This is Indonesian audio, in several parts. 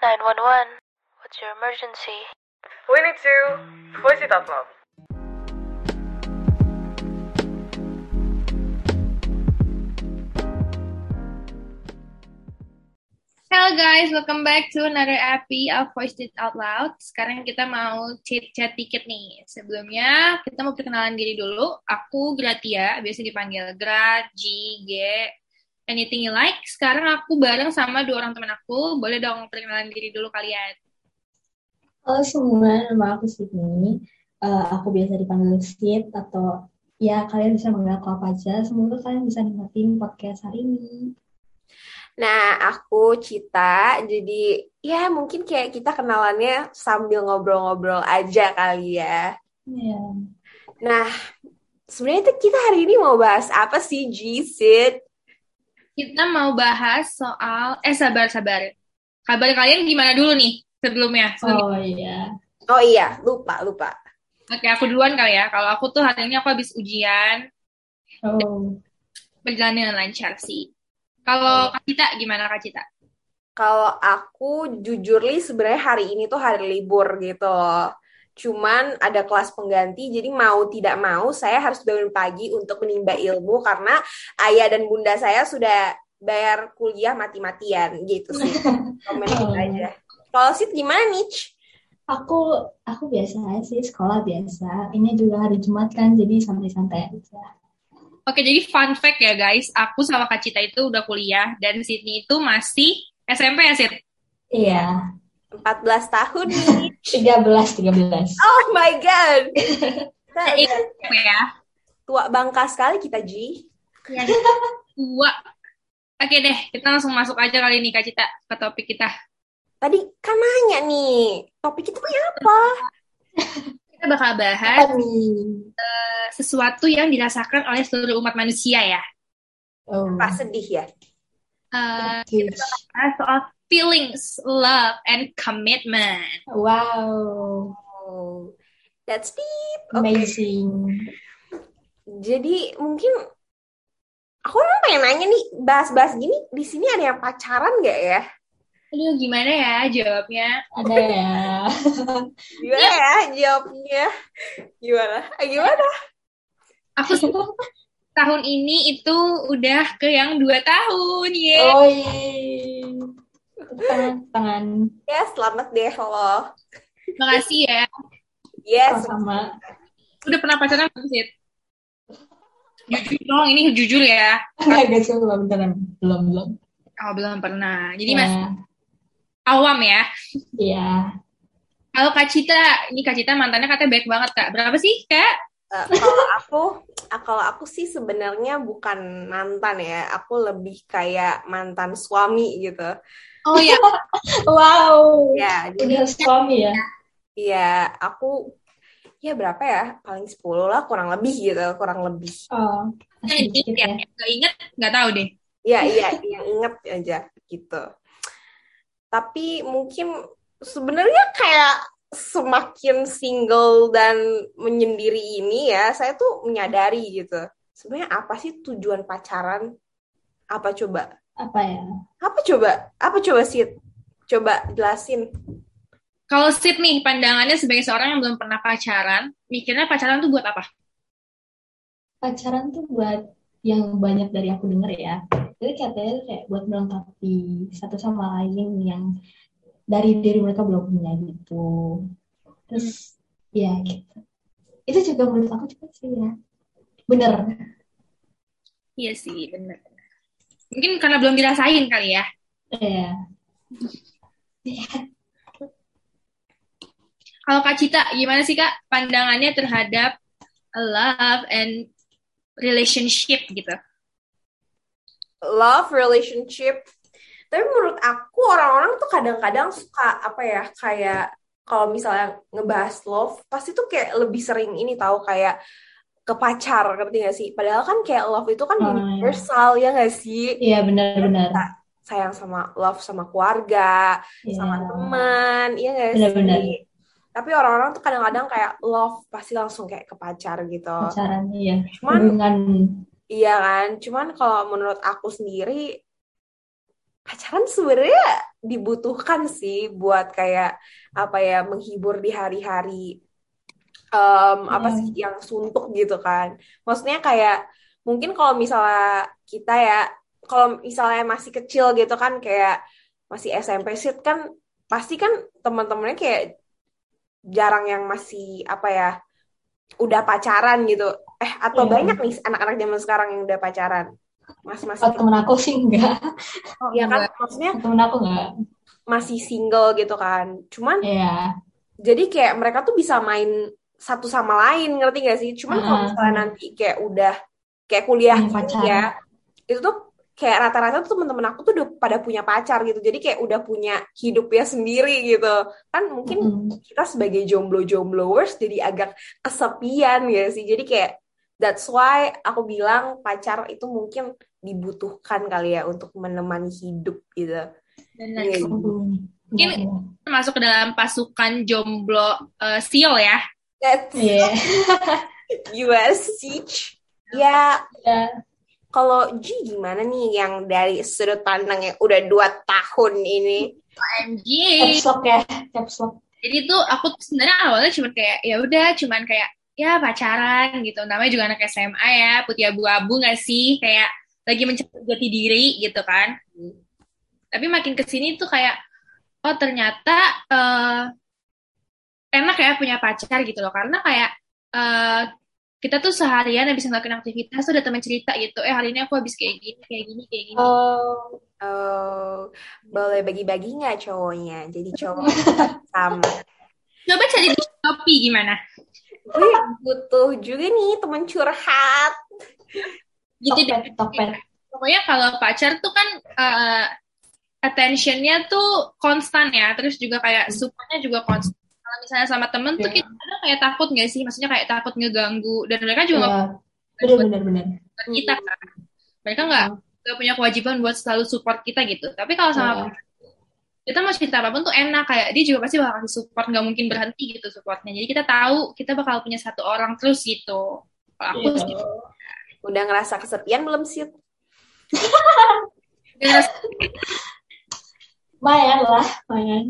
911. What's your emergency? We need to voice it out loud. Hello guys, welcome back to another epi of Voice It Out Loud. Sekarang kita mau chit-chat dikit nih. Sebelumnya, kita mau perkenalan diri dulu. Aku Gratia, biasa dipanggil Gra, G, G, anything you like. Sekarang aku bareng sama dua orang teman aku. Boleh dong perkenalan diri dulu kalian. Halo semua, nama aku Sydney. Eh, aku biasa dipanggil Sid atau ya kalian bisa manggil aku apa aja. Semoga kalian bisa nikmatin podcast hari ini. Nah, aku Cita, jadi ya mungkin kayak kita kenalannya sambil ngobrol-ngobrol aja kali ya. Ya, Nah, sebenarnya kita hari ini mau bahas apa sih, G, Sid? Kita mau bahas soal... Eh, sabar-sabar. Kabar kalian gimana dulu nih sebelumnya? Sebelumnya. oh iya. Oh iya, lupa, lupa. Oke, aku duluan kali ya. Kalau aku tuh hari ini aku habis ujian. Oh, Berjalan dengan lancar sih. Kalau Kak Cita, gimana Kak Cita? Kalau aku jujur li sebenarnya hari ini tuh hari libur gitu loh. Cuman ada kelas pengganti, jadi mau tidak mau saya harus bangun pagi untuk menimba ilmu karena ayah dan bunda saya sudah bayar kuliah mati-matian gitu sih. Komen gitu aja. Kalau Sid gimana nih? aku aku biasa aja sih sekolah biasa. Ini juga hari Jumat kan, jadi santai-santai aja. Oke, jadi fun fact ya guys, aku sama Kak Cita itu udah kuliah dan Sydney itu masih SMP ya, Sid? Iya, 14 tahun nih. 13, 13. Oh my god. Kita udah ya. tua bangka sekali kita, Ji. Ya, dua. Oke deh, kita langsung masuk aja kali ini Kak Cita ke topik kita. Tadi kan nanya nih, topik kita punya apa? Kita bakal bahas Apa nih? sesuatu yang dirasakan oleh seluruh umat manusia ya. Oh, Pak sedih ya. Eh, oke. bahas soal feelings, love, and commitment. Wow, Oh, that's deep. Oke. amazing. Jadi mungkin aku emang pengen nanya nih, bahas-bahas gini di sini ada yang pacaran nggak ya? Aduh, gimana ya jawabnya? Ada ya. Gimana ya jawabnya? Gimana? Ah, Gimana? Aku tahun ini itu udah ke yang dua tahun, ye. Oh Tangan, tangan Ya, selamat deh lo. Makasih ya. Yes, sama. Udah pernah pacaran belum, Sid? Jujur dong, ini jujur ya. Agak sih belum beneran. Belum belum. Oh, belum pernah. Jadi Ya, masih awam ya. Iya. Kalau Kak Cita, ini Kak Cita mantannya katanya baik banget, Kak. Berapa sih, Kak? Eh, kalau aku, kalau aku sih sebenarnya bukan mantan ya. Aku lebih kayak mantan suami gitu. Oh ya, Wow. Ya, jadi Udah suami ya. ya aku ya berapa ya? Paling 10 lah, kurang lebih gitu, kurang lebih. Oh, inget ya. ya. Gak inget, nggak tahu deh. Iya, iya, yang inget aja gitu. Tapi mungkin sebenarnya kayak semakin single dan menyendiri ini ya, saya tuh menyadari gitu. Sebenarnya apa sih tujuan pacaran? Apa coba? Apa ya? Apa coba? Apa coba sih? Coba jelasin. Kalau Sid nih, pandangannya sebagai seorang yang belum pernah pacaran, mikirnya pacaran tuh buat apa? Pacaran tuh buat yang banyak dari aku denger ya. Jadi katanya kayak buat melengkapi satu sama lain yang dari diri mereka belum punya gitu. Terus ya gitu. Itu juga menurut aku juga sih ya. Bener. Iya sih, bener. Mungkin karena belum dirasain kali ya. Iya. Kalau Kak Cita, gimana sih Kak pandangannya terhadap love and relationship gitu? Love, relationship. Tapi menurut aku orang-orang tuh kadang-kadang suka apa ya, kayak kalau misalnya ngebahas love, pasti tuh kayak lebih sering ini tahu kayak ke pacar, ngerti gak sih? Padahal kan kayak love itu kan Oh, iya. universal, ya gak sih? Iya benar-benar. Sayang sama love sama keluarga, Iya. sama teman, iya gak Benar-benar. sih? Tapi orang-orang tuh kadang-kadang kayak love pasti langsung kayak ke pacar gitu. Pacaran ya. Cuman Hubungan iya kan, cuman kalau menurut aku sendiri pacaran sebenarnya dibutuhkan sih buat kayak apa ya menghibur di hari-hari em, apa sih yang suntuk gitu kan. Maksudnya kayak mungkin kalau misalnya kita ya kalau misalnya masih kecil gitu kan kayak masih SMP sih kan pasti kan teman-temannya kayak jarang yang masih apa ya udah pacaran gitu. Eh atau Iya. banyak nih anak-anak zaman sekarang yang udah pacaran. Mas masih Oh, temen aku sih enggak. ya kan maksudnya Temen aku enggak. masih single gitu kan. Cuman Iya. jadi kayak mereka tuh bisa main satu sama lain ngerti gak sih? Cuman kalau misalnya nanti kayak udah kayak kuliah pacar. ya, itu tuh kayak rata-rata tuh teman-teman aku tuh udah pada punya pacar gitu. Jadi kayak udah punya hidupnya sendiri gitu. Kan mungkin Mm-mm. kita sebagai jomblo-jombloers jadi agak kesepian ya sih. Jadi kayak that's why aku bilang pacar itu mungkin dibutuhkan kali ya untuk menemani hidup gitu. Benar. Iya. Mm. Mungkin- masuk ke dalam pasukan jomblo eh, seal ya. That's Iya. US Siege. Ya, Iya. Kalau G gimana nih yang dari sudut pandang yang udah dua tahun ini? OMG. Caps lock ya, caps lock. Jadi tuh aku sebenarnya awalnya cuma kayak ya udah cuman kayak ya pacaran gitu. Namanya juga anak SMA ya, putih abu-abu gak sih? Kayak lagi mencari jati diri gitu kan. Tapi makin ke sini tuh kayak oh ternyata eh, enak ya punya pacar gitu loh. Karena kayak eh, kita tuh seharian habis ngelakuin aktivitas tuh ada teman cerita gitu. Eh hari ini aku habis kayak gini, kayak gini, kayak gini. Oh, Oh, boleh bagi-bagi nggak cowoknya? Jadi cowok sama. Coba cari di Shopee gimana? Gue butuh juga nih teman curhat. Gitu deh. Tokped, Tokped. Pokoknya kalau pacar tuh kan eh, attention-nya tuh konstan ya, terus juga kayak support-nya juga konstan. Misalnya sama temen tuh Iya. kita kadang kayak takut nggak sih? Maksudnya kayak takut ngeganggu dan mereka juga bener bener. support kita kan. Mereka nggak nggak punya kewajiban buat selalu support kita gitu. Tapi kalau sama Iya. pacar, kita mau cerita apa pun tuh enak kayak dia juga pasti bakal kasih support nggak mungkin berhenti gitu supportnya. Jadi kita tahu kita bakal punya satu orang terus gitu. Kalau aku Iya. sih Udah ngerasa kesepian belum sih? Lumayan lah, lumayan.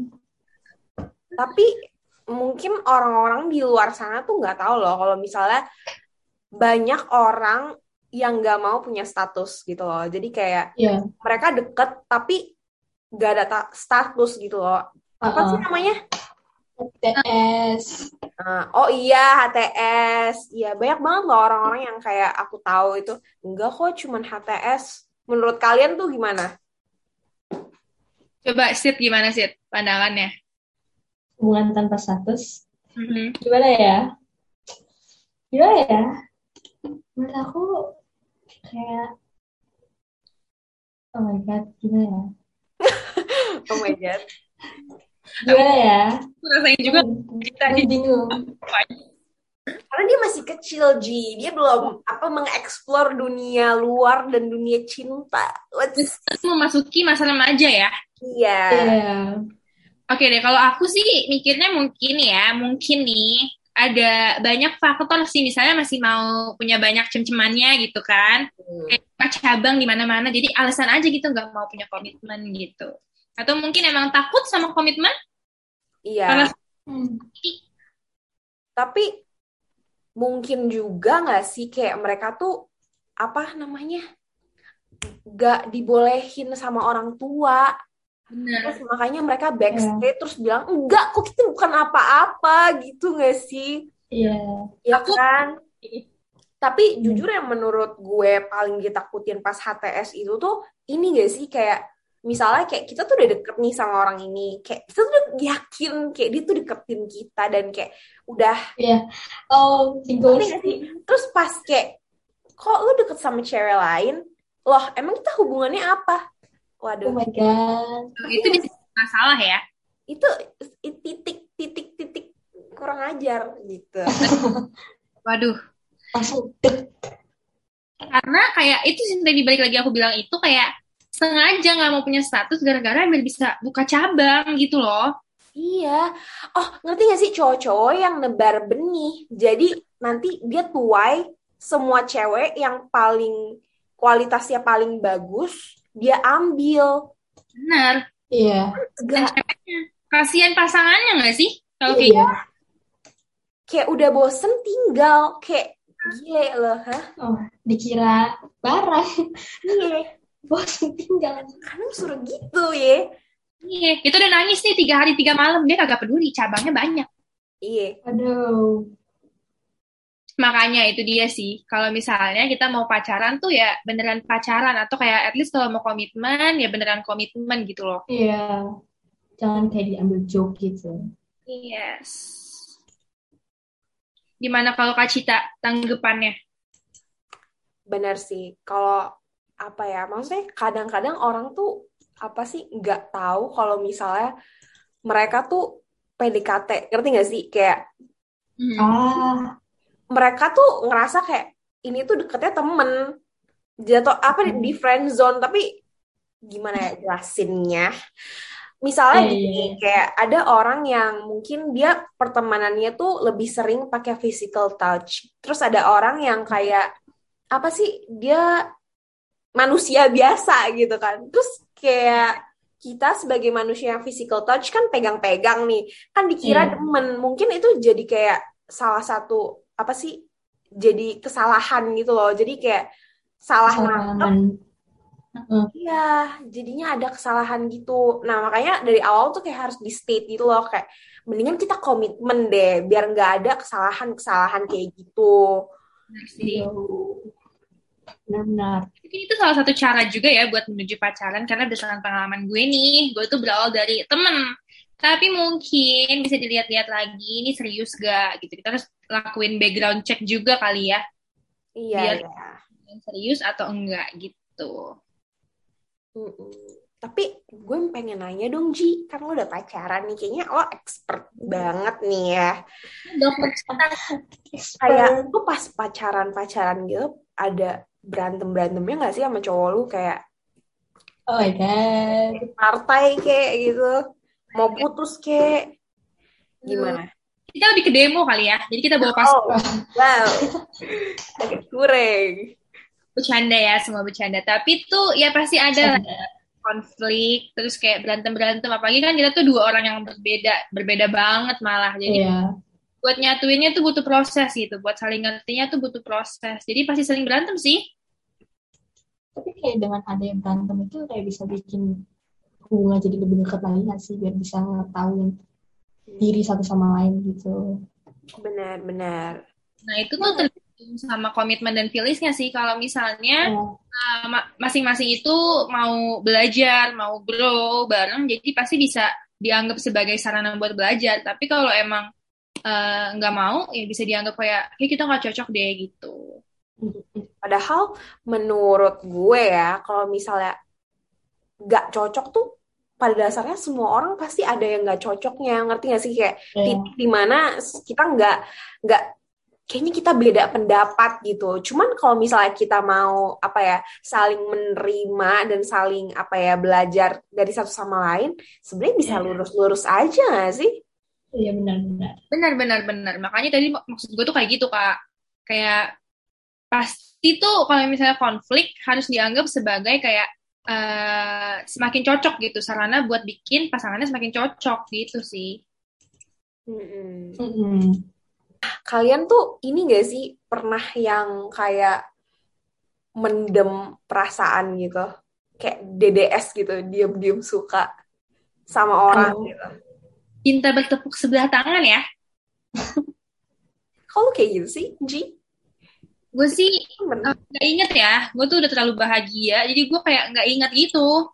Tapi mungkin orang-orang di luar sana tuh nggak tahu loh kalau misalnya banyak orang yang nggak mau punya status gitu loh. Jadi kayak Iya. mereka deket tapi nggak ada ta- status gitu loh. Apa sih Uh-uh. namanya? TS. Nah, oh iya HTS. Iya banyak banget loh orang-orang yang kayak aku tahu itu enggak kok cuman HTS. Menurut kalian tuh gimana? coba Sid gimana Sid pandangannya? Hubungan tanpa status. Mhm. Gimana ya? Gimana ya? Menurut aku kayak Oh my God, gimana ya? Oh my god. Gimana ya? Aku rasain juga Aku bingung. Karena dia masih kecil, Ji. Dia belum apa mengeksplor dunia luar dan dunia cinta. What's... memasuki masa remaja ya. Iya. Iya. Oke deh, kalau aku sih mikirnya mungkin ya, mungkin nih ada banyak faktor sih, misalnya masih mau punya banyak cem-cemannya gitu kan, Hmm. kayak cabang di mana-mana, jadi alasan aja gitu nggak mau punya komitmen gitu. Atau mungkin emang takut sama komitmen, Iya. karena Hmm. Tapi mungkin juga nggak sih kayak mereka tuh apa namanya? Gak dibolehin sama orang tua. Bener. Terus makanya mereka backstage terus bilang, enggak kok kita bukan apa-apa gitu gak sih? Iya. Ya Aku- kan? Tapi jujur yang menurut gue paling ditakutin pas HTS itu tuh ini gak sih kayak misalnya kayak kita tuh udah deket nih sama orang ini kayak kita tuh udah yakin kayak dia tuh deketin kita dan kayak udah Iya. Oh, si ngerti ghost. gak sih? Terus pas kayak kok lu deket sama cewek lain? Loh, emang kita hubungannya apa? Oh Waduh, my God. itu masalah ya. itu titik titik titik kurang ajar gitu. Waduh, Langsung karena kayak itu sih tadi balik lagi aku bilang itu kayak sengaja nggak mau punya status gara-gara biar bisa buka cabang gitu loh. Iya. Oh, ngerti gak sih cowok-cowok yang nebar benih. Jadi nanti dia tuai semua cewek yang paling kualitasnya paling bagus, dia ambil. Benar. Iya. Ceweknya. Kasihan pasangannya nggak sih? Kalau kayak Iya. kayak udah bosen tinggal. Kayak gile loh, hah? Oh, dikira barang. Iya. Bosan tinggal. Kadang suruh gitu ya. Iya, itu udah nangis nih tiga hari tiga malam dia kagak peduli cabangnya banyak. Iya. Aduh. Makanya itu dia sih. Kalau misalnya kita mau pacaran tuh ya beneran pacaran atau kayak at least kalau mau komitmen ya beneran komitmen gitu loh. Iya. Jangan kayak diambil joke gitu. Yes. Gimana kalau Kak Cita tanggapannya? Benar sih. Kalau apa ya? Maksudnya kadang-kadang orang tuh apa sih nggak tahu kalau misalnya mereka tuh PDKT. Ngerti nggak sih? Kayak Hmm. Ah, mereka tuh ngerasa kayak ini tuh deketnya temen. Jatuh apa Hmm. di friend zone tapi gimana ya jelasinnya? Misalnya Iya, gini, iya. kayak ada orang yang mungkin dia pertemanannya tuh lebih sering pakai physical touch. Terus ada orang yang kayak apa sih dia manusia biasa gitu kan. Terus kayak kita sebagai manusia yang physical touch kan pegang-pegang nih. Kan dikira Iya. demen. Mungkin itu jadi kayak salah satu apa sih? Jadi kesalahan gitu loh. Jadi kayak salah nangkep. Iya, jadinya ada kesalahan gitu. Nah, makanya dari awal tuh kayak harus di state gitu loh, kayak mendingan kita komitmen deh, biar nggak ada kesalahan-kesalahan kayak gitu. Benar. Mungkin itu salah satu cara juga ya buat menuju pacaran karena berdasarkan pengalaman gue nih, gue tuh berawal dari temen. Tapi mungkin bisa dilihat-lihat lagi, ini serius gak gitu. Kita harus lakuin background check juga kali ya, Iya, Biar- iya. serius atau enggak gitu. Mm-mm. Tapi gue pengen nanya dong, Ji, kan lo udah pacaran nih, kayaknya lo expert banget nih ya. Dokter Cita, Kayak lo pas pacaran-pacaran gitu, ada berantem-berantemnya nggak sih sama cowok lu kayak Oh my God. partai kayak gitu, mau putus kayak gimana? kita lebih ke demo kali ya. Jadi kita bawa pas Oh, wow, agak kurang. bercanda ya, semua bercanda. Tapi tuh ya pasti ada lah konflik, terus kayak berantem-berantem. Apalagi kan kita tuh dua orang yang berbeda, berbeda banget malah. Jadi Iya. buat nyatuinnya tuh butuh proses gitu. Buat saling ngertinya tuh butuh proses. Jadi pasti sering berantem sih. Tapi kayak dengan ada yang berantem itu kayak bisa bikin hubungan jadi lebih dekat lagi nggak sih biar bisa ngetahuin diri satu sama lain gitu. Benar-benar. Nah itu tuh tergantung sama komitmen dan feelingsnya sih. Kalau misalnya Iya. uh, ma- masing-masing itu mau belajar, mau grow bareng, jadi pasti bisa dianggap sebagai sarana buat belajar. Tapi kalau emang uh, nggak mau, ya bisa dianggap kayak, kayak kita nggak cocok deh gitu. Padahal menurut gue ya, kalau misalnya nggak cocok tuh pada dasarnya semua orang pasti ada yang nggak cocoknya, ngerti nggak sih kayak Iya. titik di mana kita nggak nggak kayaknya kita beda pendapat gitu. Cuman kalau misalnya kita mau apa ya saling menerima dan saling apa ya belajar dari satu sama lain, sebenarnya bisa Iya. lurus-lurus aja nggak sih? Iya benar-benar. Benar, benar, benar. Makanya tadi mak- maksud gue tuh kayak gitu, Kak. Kayak pasti tuh kalau misalnya konflik harus dianggap sebagai kayak eh, semakin cocok gitu, sarana buat bikin pasangannya semakin cocok gitu sih. Mm-mm. Mm-mm. Kalian tuh ini gak sih pernah yang kayak mendem perasaan gitu? Kayak DDS gitu, diam-diam suka sama orang Oh. gitu. Cinta bertepuk sebelah tangan ya. Kalau kayak gitu sih, Ji? Gue sih eh, nggak inget ya. Gue tuh udah terlalu bahagia, jadi gue kayak nggak inget gitu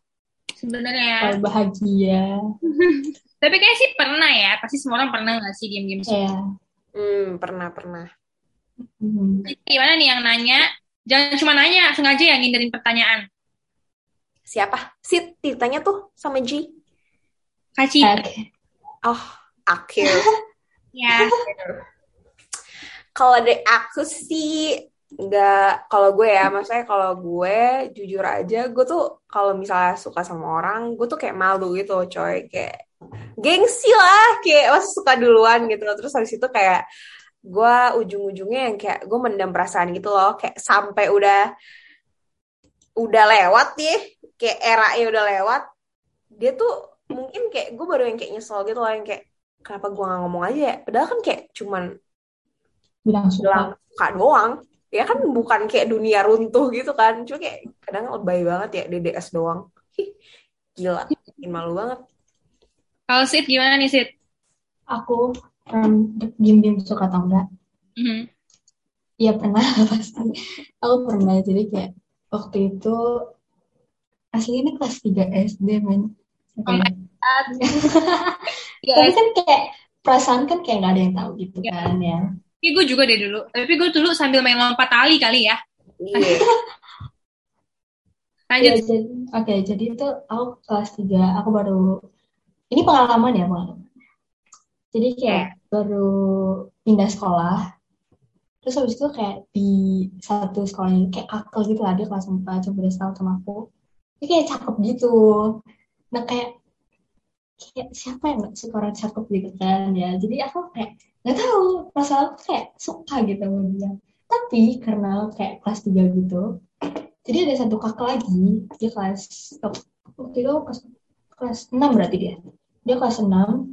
sebenarnya. Kalau bahagia. Tapi kayak sih pernah ya. Pasti semua orang pernah nggak sih diam-diam suka. Iya. Hmm, Iya. pernah-pernah. Mm. Jadi Gimana nih yang nanya? Jangan cuma nanya, sengaja ya ngindarin pertanyaan. Siapa? Sid, ditanya tuh sama Ji. Kaci, Oke. Oh, Akil. ya. Kalau dari aku sih nggak kalau gue ya maksudnya kalau gue jujur aja gue tuh kalau misalnya suka sama orang gue tuh kayak malu gitu coy. Kayak gengsi lah kayak masih suka duluan gitu. Terus habis itu kayak gue ujung-ujungnya yang kayak gue mendam perasaan gitu loh. Kayak sampai udah udah lewat ya kayak era udah lewat dia tuh mungkin kayak gue baru yang kayak nyesel gitu loh yang kayak kenapa gue nggak ngomong aja ya? Padahal kan kayak cuman bilang bilang suka suka doang. Ya kan bukan kayak dunia runtuh gitu kan. Cuma kayak kadang lebay banget ya DDS doang. Ih, gila. Bikin malu banget. Kalau Sid gimana nih Sid? aku um, diem-diem suka atau enggak? Mhm. Iya pernah pasti. Aku pernah jadi kayak waktu itu aslinya kelas 3 SD men. Oh my tapi kan kayak perasaan kan kayak nggak ada yang tahu gitu Iya. kan ya Ini gue juga deh dulu. Tapi gue dulu sambil main lompat tali kali ya. iya Lanjut. Iya, jadi, oke jadi itu aku kelas 3 aku baru ini pengalaman ya pengalaman jadi kayak baru pindah sekolah terus habis itu kayak di satu sekolah ini kayak kakak gitu lah dia kelas 4 coba setahun sama aku dia kayak cakep gitu nah kayak kayak siapa yang gak suka orang cakep gitu kan ya. Jadi aku kayak nggak tahu perasaan aku kayak suka gitu sama dia. Tapi karena kayak kelas 3 gitu jadi ada satu kakak lagi dia kelas oh, waktu itu kelas kelas 6 berarti dia. Dia kelas 6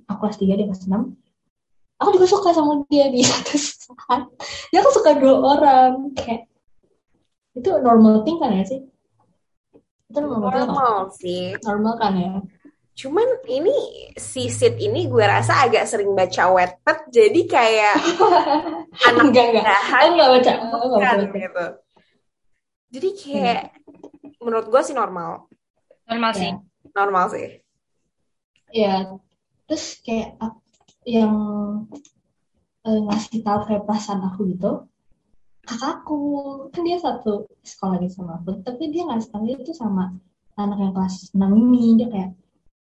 aku kelas 3 dia kelas 6 aku juga suka sama dia di satu saat. Dia aku suka dua orang kayak itu normal thing kan ya sih? Itu normal kan? normal sih. Normal kan ya cuman ini si Sid ini gue rasa agak sering baca Wattpad jadi kayak anak enggak enggak. mudahan aku nggak baca. Aku nggak baca kan, baca. gitu. Jadi kayak menurut gue sih normal. Normal sih. Ya. normal sih. Ya terus kayak yang eh, ngasih tahu kayak perasaan aku gitu kakakku kan dia satu sekolah gitu sama aku tapi dia ngasih tahu itu sama anak yang kelas 6 ini dia kayak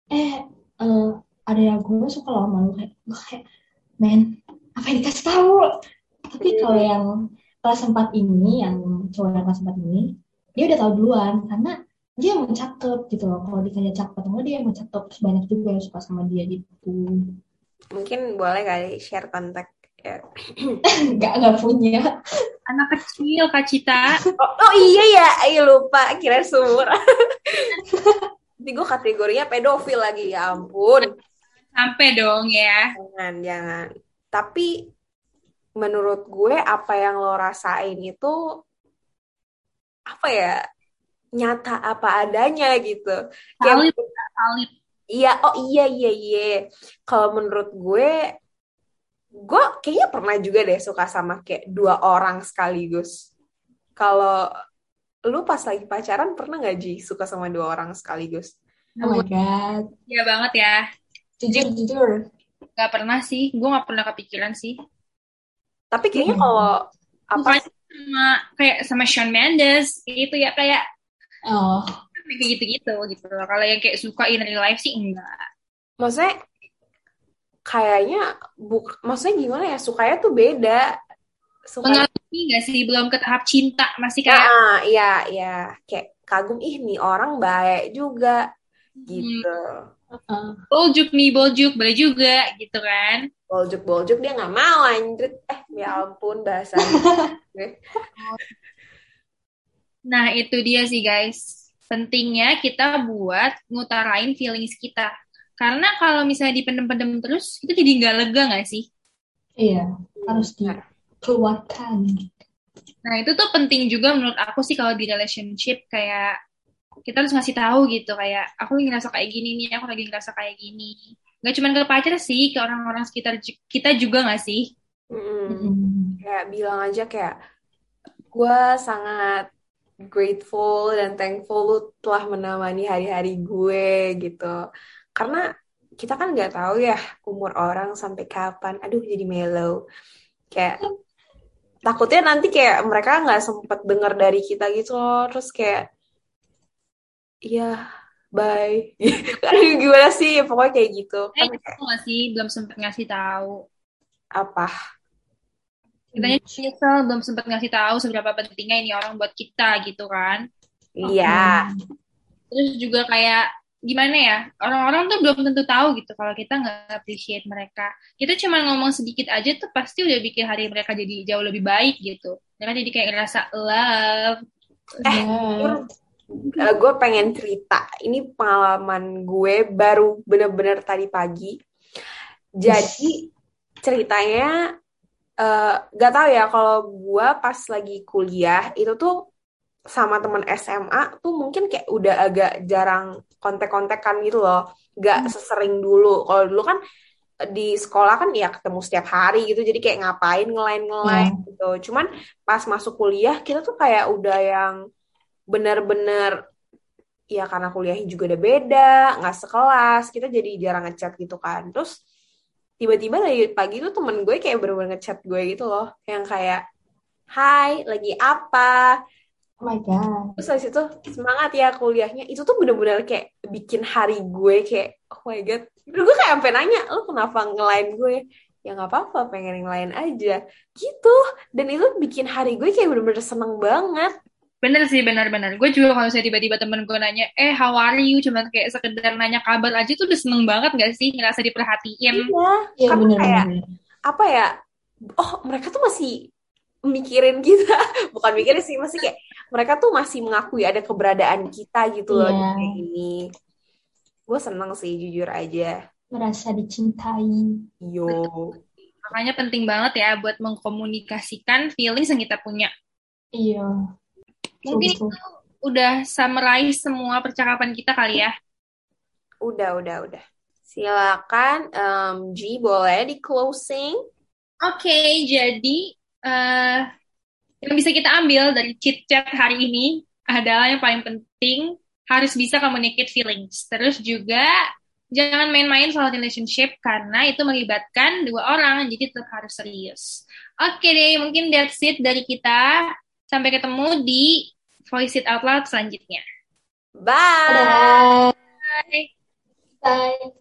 eh eh, ada yang gue suka loh sama lu. Kayak gue kayak men apa yang dikasih tahu? Tapi kalau yang kelas 4 ini yang cowok yang kelas 4 ini dia udah tahu duluan karena dia emang cakep gitu loh. Kalau ditanya cakep atau enggak dia emang cakep terus banyak juga yang suka sama dia gitu. Mungkin boleh kali share kontak ya. nggak nggak punya. Anak kecil Kak Cita. oh, oh iya ya ayo lupa. Kira seumuran Nanti gue kategorinya pedofil lagi ya ampun. Sampai dong ya. jangan jangan. Tapi menurut gue apa yang lo rasain itu apa ya nyata apa adanya gitu. Valid, kayak valid. iya oh iya iya iya. Kalau menurut gue gue kayaknya pernah juga deh suka sama kayak dua orang sekaligus. Kalau lu pas lagi pacaran pernah nggak Ji suka sama dua orang sekaligus oh my god Iya banget ya. jujur jujur Gak pernah sih. Gue gak pernah kepikiran sih. tapi kayaknya Hmm. kalau apa Bukannya sama kayak sama Shawn Mendes gitu ya kayak oh kayak gitu-gitu gitu. Kalau yang kayak suka in real life sih enggak. maksudnya kayaknya buk maksudnya gimana ya sukanya tuh beda suka. Mengagumi gak sih? Belum ke tahap cinta masih kayak ah iya iya. Kayak kagum ih nih orang baik juga. Gitu. Uh, boljuk nih boljuk boleh juga gitu kan. boljuk boljuk dia nggak mau anjir eh ya ampun bahasanya. Nah itu dia sih guys. Pentingnya kita buat ngutarain feelings kita. Karena kalau misalnya dipendem-pendem terus itu jadi nggak lega nggak sih? iya harus dikeluarkan Nah, itu tuh penting juga menurut aku sih kalau di relationship kayak kita harus ngasih tahu gitu kayak aku lagi ngerasa kayak gini nih, aku lagi ngerasa kayak gini. Gak cuma ke pacar sih, ke orang-orang sekitar kita juga gak sih? Mm. kayak bilang aja kayak gue sangat grateful dan thankful lu telah menemani hari-hari gue gitu karena kita kan nggak tahu ya umur orang sampai kapan aduh jadi mellow kayak takutnya nanti kayak mereka nggak sempet dengar dari kita gitu loh. Terus kayak iya bye. Gimana sih? Pokoknya kayak gitu. Eh, kan itu kayak gak sih? Belum sempet ngasih tahu. apa? Kitanya nyesel belum sempet ngasih tahu seberapa pentingnya ini orang buat kita gitu kan. iya. Terus juga kayak gimana ya? Orang-orang tuh belum tentu tahu gitu kalau kita nggak appreciate mereka. Kita cuma ngomong sedikit aja tuh pasti udah bikin hari mereka jadi jauh lebih baik gitu. Mereka jadi kayak ngerasa love. eh jujur, Eh, gue pengen cerita. Ini pengalaman gue baru bener-bener tadi pagi. Jadi ceritanya eh gak tahu ya kalau gue pas lagi kuliah itu tuh sama temen SMA tuh mungkin kayak udah agak jarang kontek-kontekan gitu loh. Gak sesering dulu. Kalau dulu kan di sekolah kan ya ketemu setiap hari gitu. Jadi kayak ngapain ngelain-ngelain gitu. Cuman pas masuk kuliah kita tuh kayak udah yang bener-bener ya karena kuliahnya juga udah beda nggak sekelas. Kita jadi jarang ngechat gitu kan. Terus tiba-tiba dari pagi tuh temen gue kayak bener-bener ngechat gue gitu loh. Yang kayak Hai lagi apa Oh my God. terus habis itu semangat ya kuliahnya itu tuh bener-bener kayak bikin hari gue kayak oh my god Terus gue kayak sampai nanya lo kenapa ngelain gue ya nggak apa-apa pengen yang lain aja gitu dan itu bikin hari gue kayak bener-bener seneng banget Bener sih, bener-bener. Gue juga kalau misalnya tiba-tiba temen gue nanya, eh how are you? Cuman kayak sekedar nanya kabar aja tuh udah seneng banget gak sih? Ngerasa diperhatiin. iya Iya karena bener kayak bener. apa ya oh mereka tuh masih mikirin kita bukan mikirin sih masih kayak mereka tuh masih mengakui ada keberadaan kita gitu loh di Iya. kayak ini gue seneng sih jujur aja Merasa dicintai. yo Makanya penting banget ya buat mengkomunikasikan feelings yang kita punya. Iya. Mungkin Betul. itu udah summarize semua percakapan kita kali ya. udah udah udah silakan em, G boleh di closing Oke, jadi eh yang bisa kita ambil dari chit chat hari ini adalah yang paling penting harus bisa communicate feelings. Terus juga jangan main-main soal relationship karena itu melibatkan dua orang, jadi tetap harus serius. Oke deh, mungkin that's it dari kita. Sampai ketemu di Voice It Out Loud selanjutnya. bye. Bye. Bye.